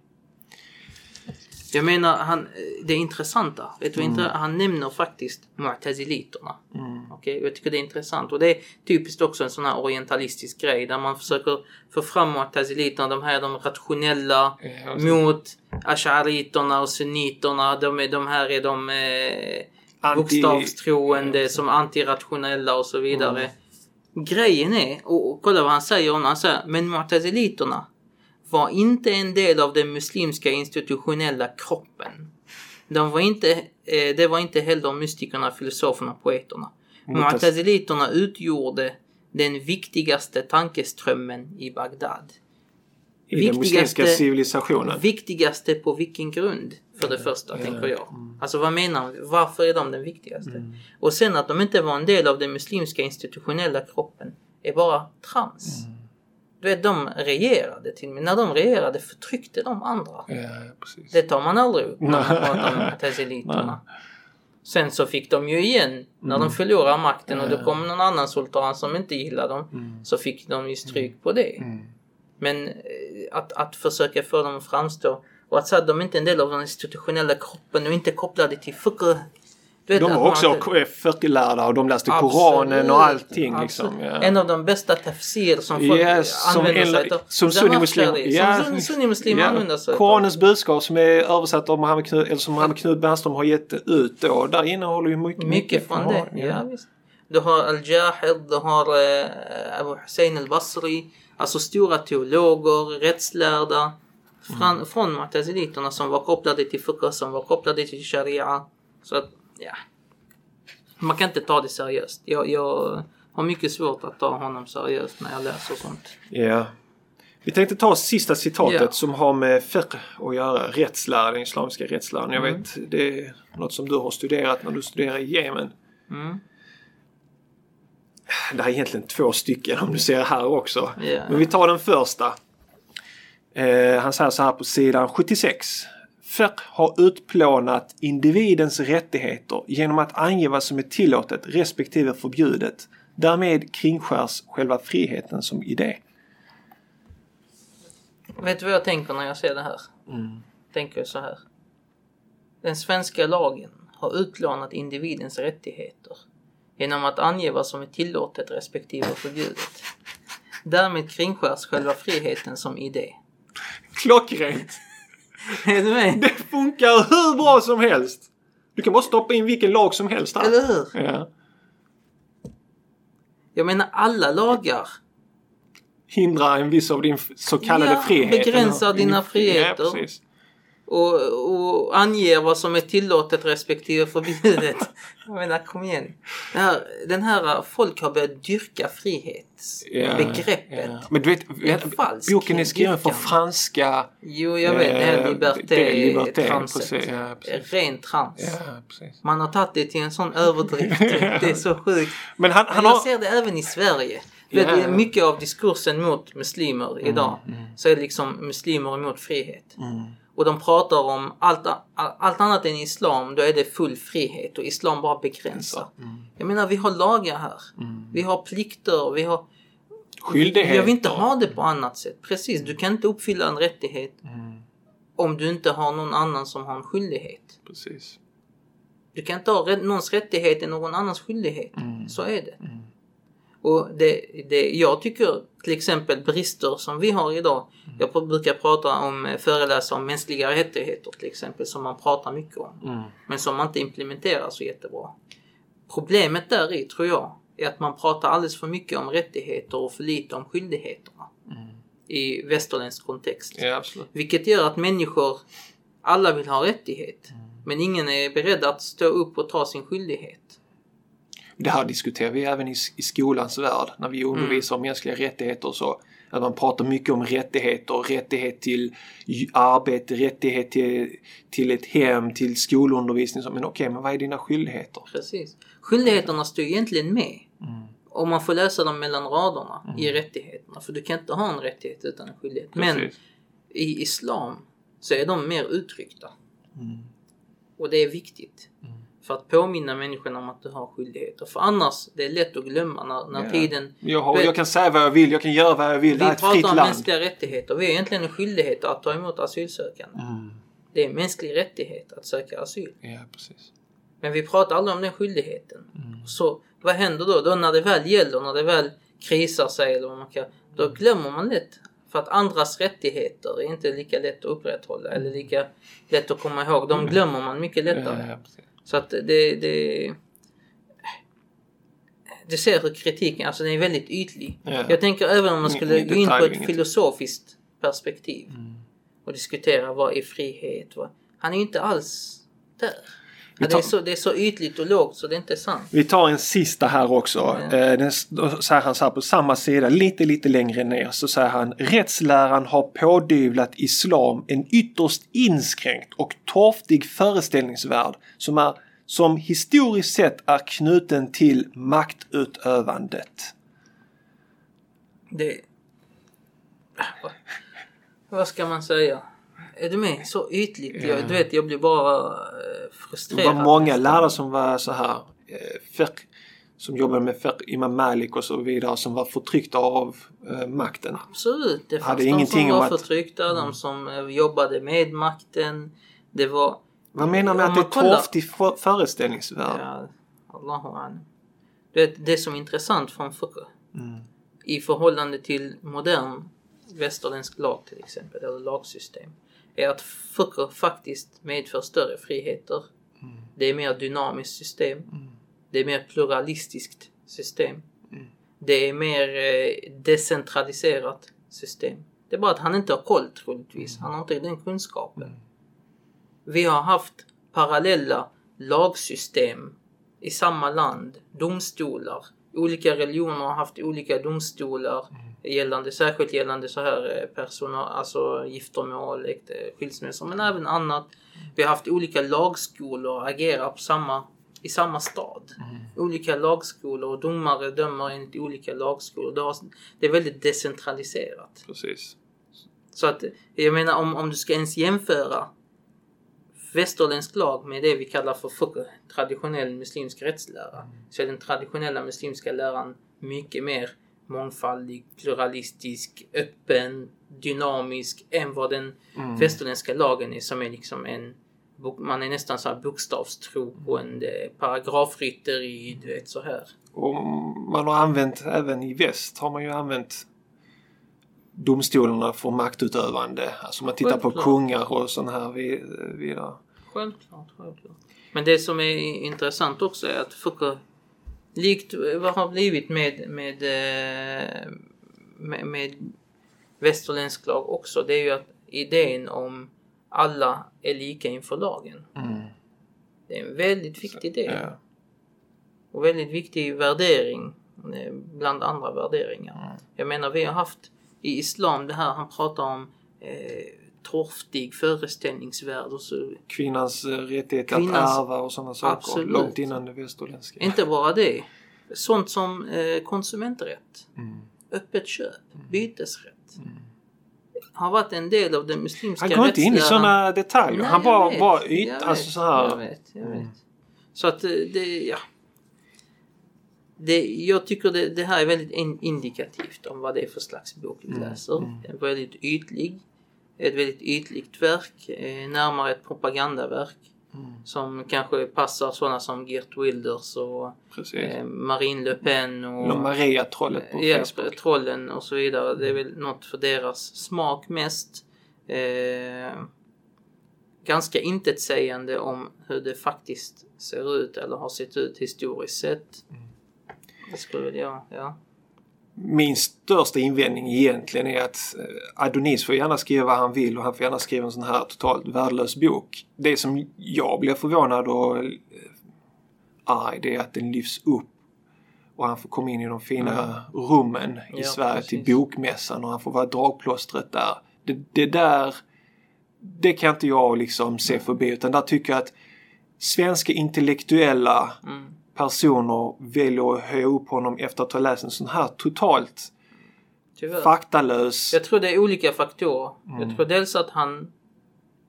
Jag menar, han, det intressanta, vet du intre- han nämner faktiskt mu'taziliterna. Mm. Okej, jag tycker det är intressant och det är typiskt också en sån här orientalistisk grej där man försöker få fram mu'taziliterna, de här de rationella Ja, mot ashariterna och sunniterna. De, är, de här är de eh, Anti- bokstavstroende som antirationella och så vidare. Grejen är, och, och kolla vad han säger det. Han säger, men mu'taziliterna var inte en del av den muslimska institutionella kroppen. De var inte, eh, det var inte heller mystikerna, filosoferna, poeterna. Mu'taz- Mu'taziliterna utgjorde den viktigaste tankeströmmen i Bagdad. I den muslimska Viktigaste- civilisationen. Viktigaste på vilken grund? För det första, tänker jag. Alltså vad menar? Varför är de den viktigaste? Och sen att de inte var en del av den muslimska institutionella kroppen är bara trams. Du vet, de regerade till och. När de regerade förtryckte de andra. Ja, precis. Det tar man aldrig upp när man pratar om teziliterna. Sen så fick de ju igen när de förlorade makten och då kom någon annan sultan som inte gillade dem. Så fick de ju stryk på det. Mm. Men eh, att, att försöka få dem att framstå och att säga att de inte är en del av den institutionella kroppen och inte kopplade till fiqh. Vet, De var också inte- 40-lärda och de läste Absolut, Koranen och allting liksom. Ja. En av de bästa tafsir som folk Yes, som, använder en, sig av. som sunnimuslim. Zamakhshari, Som sunnimuslim använder sig av. Koranens budskap som är översatt av Mohammed Knut, eller som Mohammed Knut Bernström har gett ut då. Där innehåller ju mycket, Mycket från det. Koran, Ja, visst. Du har Al-Jahid, du har eh, Abu Hussein al-Basri. Alltså stora teologer, rättslärda. Från, Mm. från mu'taziliterna som var kopplade till fiqh, som var kopplade till sharia. Så att, ja. Man kan inte ta det seriöst. Jag, jag har mycket svårt att ta honom seriöst när jag läser sånt. Ja. Vi tänkte ta sista citatet Ja. som har med fiqh att göra. Rättslära, den islamiska rättsläran. Jag Mm. vet, det är något som du har studerat när du studerar i Jemen. Mm. Det här är egentligen två stycken om du ser här också. Ja. Men vi tar den första. Eh, han säger så här på sidan 76. Fiqh har utplånat individens rättigheter genom att ange vad som är tillåtet respektive förbjudet. Därmed kringskärs själva friheten som idé. Vet du vad jag tänker när jag ser det här? Mm. Tänker så här. Den svenska lagen har utplånat individens rättigheter genom att ange vad som är tillåtet respektive förbjudet. Därmed kringskärs själva friheten som idé. Klockrent! Är du med? Det funkar hur bra som helst! Du kan bara stoppa in vilken lag som helst här. Eller hur? Ja. Jag menar alla lagar Hindra en viss av din så kallade Ja, frihet. begränsar dina friheter. Ja, precis. Och, och anger vad som är tillåtet respektive förbjudet. (laughs) Jag menar, kom igen. Det här, den här, folk har börjat dyrka frihetsbegreppet. Ja. Men du vet, vet boken är skriven för franska... Jo, jag vet. Det här Eh, liberté, det är liberté, transet. ja. Ren trans. Ja. Man har tagit det till en sån överdrift. (laughs) det är så sjukt. Men han, han Men jag har... ser det även i Sverige. Ja. Du, mycket av diskursen mot muslimer idag mm. så är det liksom muslimer emot frihet. Mm. Och de pratar om allt, allt annat än islam, då är det full frihet och islam bara begränsar. Mm. Jag menar, vi har lagar här. Vi har plikter, vi har... Skyldigheter. Jag vill inte ha det på annat sätt. Precis, du kan inte uppfylla en rättighet Mm. om du inte har någon annan som har en skyldighet. Precis. Du kan inte ha någons rättighet i någon annans skyldighet. Mm. Så är det. Och det, det, jag tycker till exempel brister som vi har idag. Mm. Jag brukar prata om, eh, föreläsa om mänskliga rättigheter till exempel som man pratar mycket om. Mm. Men som man inte implementerar så jättebra. Problemet där i tror jag är att man pratar alldeles för mycket om rättigheter och för lite om skyldigheterna. I västerländsk kontext. Mm. Ja. Vilket gör att människor, alla vill ha rättighet. Men ingen är beredd att stå upp och ta sin skyldighet. Det här diskuterar vi även i, i skolans värld när vi undervisar om mänskliga rättigheter och så. Att man pratar mycket om rättigheter, rättighet till arbete, rättighet till, till ett hem, till skolundervisning. Så, Men okej, men vad är dina skyldigheter? Precis. Skyldigheterna står egentligen med. Och man får läsa dem mellan raderna i rättigheterna. För du kan inte ha en rättighet utan en skyldighet. Men Precis. i islam så är de mer uttryckta. Mm. Och det är viktigt. För att påminna människorna om att du har skyldigheter. För annars, det är lätt att glömma när, när Ja. tiden... Jag, jag kan säga vad jag vill, jag kan göra vad jag vill. Vi Det är ett pratar fritt om land. mänskliga rättigheter. Vi har egentligen en skyldighet att ta emot asylsökande. Mm. Det är en mänsklig rättighet att söka asyl. Ja, precis. Men vi pratar aldrig om den skyldigheten. Mm. Så vad händer då? Då när det väl gäller, när det väl krisar sig eller vad man kan, då glömmer man lätt. För att andras rättigheter är inte lika lätt att upprätthålla eller lika lätt att komma ihåg. De glömmer man mycket lättare. Mm. Ja, ja. Så att det, det... Du ser hur kritiken, alltså den är väldigt ytlig. Ja. Jag tänker även om man skulle gå in på ett filosofiskt perspektiv Mm. och diskutera vad är frihet? Vad... Han är ju inte alls där. Ja, det, är så, det är så ytligt och lågt så det är inte sant. Vi tar en sista här också. Eh, Den, säger han så här på samma sida, lite lite längre ner, så säger han rättsläran har pådyvlat islam en ytterst inskränkt och torftig föreställningsvärld som, är, som historiskt sett är knuten till maktutövandet. Det... Vad ska man säga? Är du med? Så ytligt. Ja. Jag, du vet, jag blir bara eh, Det frustrerad. var många lärare som var så här, eh, fiqh, som jobbade med fiqh, Imam Malik och så vidare, som var förtryckta av eh, makten. Absolut. Det fanns Hade de ingenting som om var att- Mm. förtryckta, de som eh, jobbade med makten. Det var... Vad menar med Om att det är kollar- torftig för- föreställningsvärld? Ja, Allahu. Du vet, det som är intressant från fiqh Mm. i förhållande till modern västerländsk lag till exempel, eller lagsystem, är att fiqh faktiskt medför större friheter. Det är mer dynamiskt system. Det är mer pluralistiskt system. Det är mer eh, decentraliserat system. Det är bara att han inte har koll troligtvis. Han har inte den kunskapen. Vi har haft parallella lagsystem i samma land, domstolar, olika religioner har haft olika domstolar gällande, särskilt gällande så här eh, personal, alltså giftermål, skilsmässor, men även annat. Vi har haft olika lagskolor agera på samma, i samma stad. Olika lagskolor och domare dömer enligt olika lagskolor. Det, har, det är väldigt decentraliserat. Precis. Så att jag menar om, om du ska ens jämföra västerländsk lag med det vi kallar för traditionell muslimsk rättslära. Så är den traditionella muslimska läran mycket mer mångfaldig, pluralistisk, öppen, dynamisk än vad den västerländska lagen är som är liksom en man är nästan så här bokstavstroende, paragrafrytteri, du vet så här. Och man har använt, även i väst har man ju använt domstolarna för maktutövande. Alltså man tittar på Självklart. kungar och sådana här vid- vidare. Självklart, självklart. Men det som är intressant också är att fiqh, likt vad har blivit med, med, eh, med, med västerländsk lag också, det är ju att idén om alla är lika inför lagen. Mm. Det är en väldigt viktig del. Ja. Och väldigt viktig värdering eh, bland andra värderingar. Jag menar vi har haft i islam det här han pratar om eh, torftig föreställningsvärld och så. Kvinnans eh, rättighet att ärva och sådana saker. Absolut. Långt innan det västerländska. Inte bara det. Sånt som eh, konsumenträtt, Mm. öppet köp, bytesrätt. Har varit en del av den muslimska Han går inte in i sådana detaljer. Nej, Han jag bara, vet, bara jag yt, alltså så Jag här. vet, jag Mm. vet. Så att eh, det, ja. Det, jag tycker det, det här är väldigt in, indikativt om vad det är för slags bok vi Mm, läser. Det är väldigt ytlig. Ett väldigt ytligt verk. Eh, närmare ett propagandaverk. Mm. Som kanske passar sådana som Geert Wilders och eh, Marine Le Pen och Eller Maria-trollet på ja, Facebook. trollen och så vidare. Det är väl något för deras smak mest. Eh, ganska intetsägande om hur det faktiskt ser ut eller har sett ut historiskt sett. Det skulle väl jag, ja. Min största invändning egentligen är att eh, Adonis får gärna skriva vad han vill och han får gärna skriva en sån här totalt värdelös bok. Det som jag blir förvånad och eh, arg det är att den lyfts upp och han får komma in i de fina rummen i Mm. Ja, Sverige till precis. bokmässan och han får vara dragplåstret där. Det, det där, det kan inte jag liksom se förbi utan där tycker jag att svenska intellektuella Mm. Personer väljer att höja upp honom efter att ha läst en sån här totalt Tyvärr. faktalös... Jag tror det är olika faktorer. Jag tror dels att han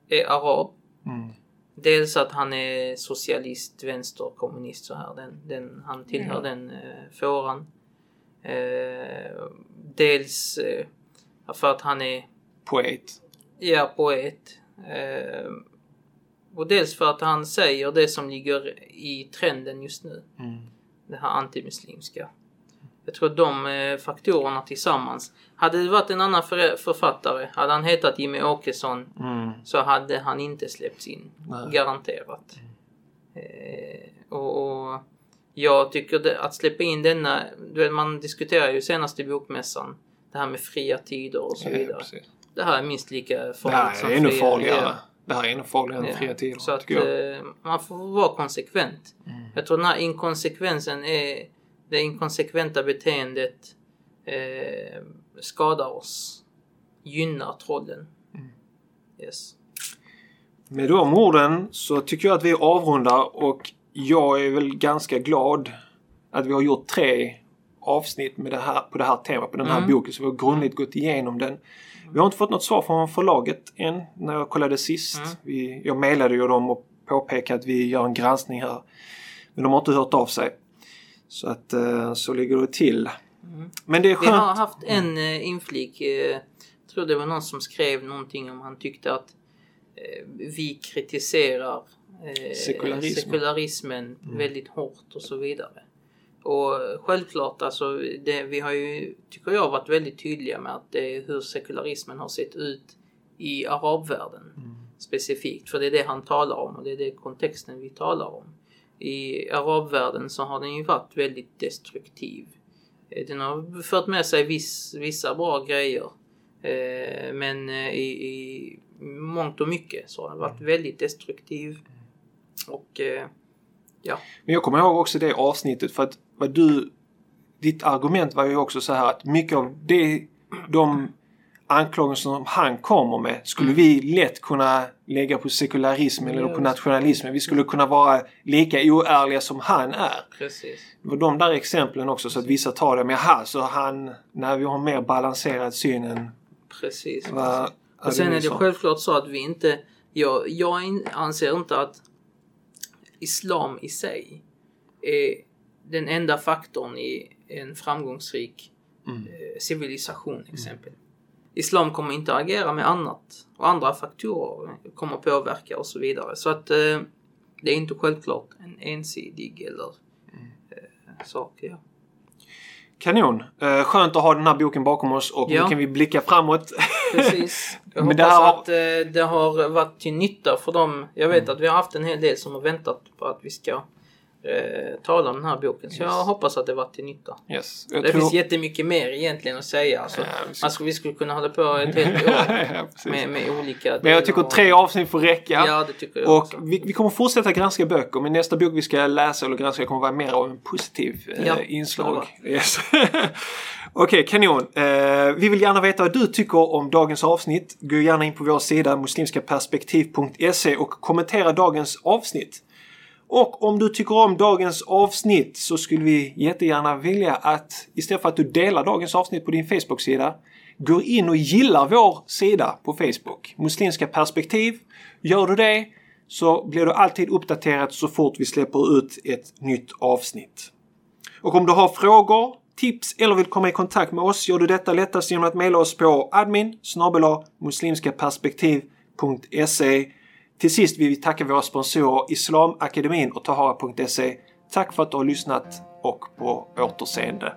är arab. Mm. Dels att han är socialist, vänster, kommunist så här. Den, den, han tillhör Ja. den eh, fåran. Eh, dels eh, för att han är Poet. ja, poet. Eh, och dels för att han säger det som ligger i trenden just nu. Mm. Det här antimuslimska. Jag tror de eh, faktorerna tillsammans. Hade det varit en annan för, författare, hade han hetat Jimmy Åkesson Mm. så hade han inte släppts in. Nej. Garanterat. Eh, och, och jag tycker det, att släppa in denna, du vet, man diskuterar ju senast i bokmässan det här med fria tider och så Ja, vidare. precis. Det här är minst lika Det farligt här som är ännu farligare. Det här är ännu farligare än Ja. fria tider, Så att eh, man får vara konsekvent. Mm. Jag tror den här inkonsekvensen är det inkonsekventa beteendet eh, skadar oss. Gynnar trollen. Mm. Yes. Med de orden så tycker jag att vi avrundar och jag är väl ganska glad att vi har gjort tre avsnitt med det här, på det här temat, på den här Mm. boken. Så vi har grundligt gått igenom den. Vi har inte fått något svar från förlaget än när jag kollade sist. Mm. Vi, jag mejlade ju dem och påpekade att vi gör en granskning här. Men de har inte hört av sig. Så att eh, så ligger det till. Mm. Men det är Vi skönt. har haft en eh, inflik. Eh, jag tror det var någon som skrev någonting om han tyckte att vi kritiserar eh, Sekularism. sekularismen väldigt hårt och så vidare. Och självklart, alltså, det, vi har ju, tycker jag, varit väldigt tydliga med att det är hur sekularismen har sett ut i arabvärlden specifikt. För det är det han talar om och det är det kontexten vi talar om. I arabvärlden så har den ju varit väldigt destruktiv. Eh, Den har fört med sig viss, vissa bra grejer. Eh, men eh, i, i mångt och mycket så har den varit väldigt destruktiv. Och eh, ja, Men jag kommer ihåg också det avsnittet för att vad du ditt argument var ju också så här att mycket av det, de anklagelser som han kommer med skulle vi lätt kunna lägga på sekularismen eller på nationalismen. Vi skulle kunna vara lika oärliga som han är. Precis. Det var de där exemplen också så att vissa tar det. Men jaha, så han, när vi har mer balanserad syn än Precis. vad Och sen är det självklart så att vi inte... Jag, jag anser inte att islam i sig är den enda faktorn i en framgångsrik Mm. eh, civilisation exempel. Islam kommer inte att agera med annat och andra faktorer kommer att påverka och så vidare. Så att eh, det är inte självklart en ensidig eller Mm. eh, sak. Ja. Kanon! Eh, skönt att ha den här boken bakom oss och Ja. nu kan vi blicka framåt. Precis. (laughs) Jag hoppas det här att eh, det har varit till nytta för dem. Jag vet Mm. att vi har haft en hel del som har väntat på att vi ska eh, tala om den här boken. Så jag Yes. hoppas att det varit till nytta. yes. Jag Det tror... finns jättemycket mer egentligen att säga. Alltså, Ja, skulle, vi skulle kunna hålla på ett helt (laughs) år ja, med, med olika Men jag tycker delar tre avsnitt får räcka. Ja, det tycker jag också. Och vi, vi kommer fortsätta granska böcker men nästa bok vi ska läsa eller granska kommer vara mer av en positiv eh, Ja, inslag. Yes. (laughs) Okej, kanon. Eh, vi vill gärna veta vad du tycker om dagens avsnitt. Gå gärna in på vår sida muslimskaperspektiv.se och kommentera dagens avsnitt. Och om du tycker om dagens avsnitt så skulle vi jättegärna vilja att istället för att du delar dagens avsnitt på din Facebook-sida gå in och gilla vår sida på Facebook. Muslimska perspektiv. Gör du det så blir du alltid uppdaterad så fort vi släpper ut ett nytt avsnitt. Och om du har frågor, tips eller vill komma i kontakt med oss gör du detta lättast genom att mejla oss på admin muslimskaperspektiv.se till sist vill vi tacka våra sponsorer Islamakademin och Tahara.se. Tack för att du har lyssnat och på återseende.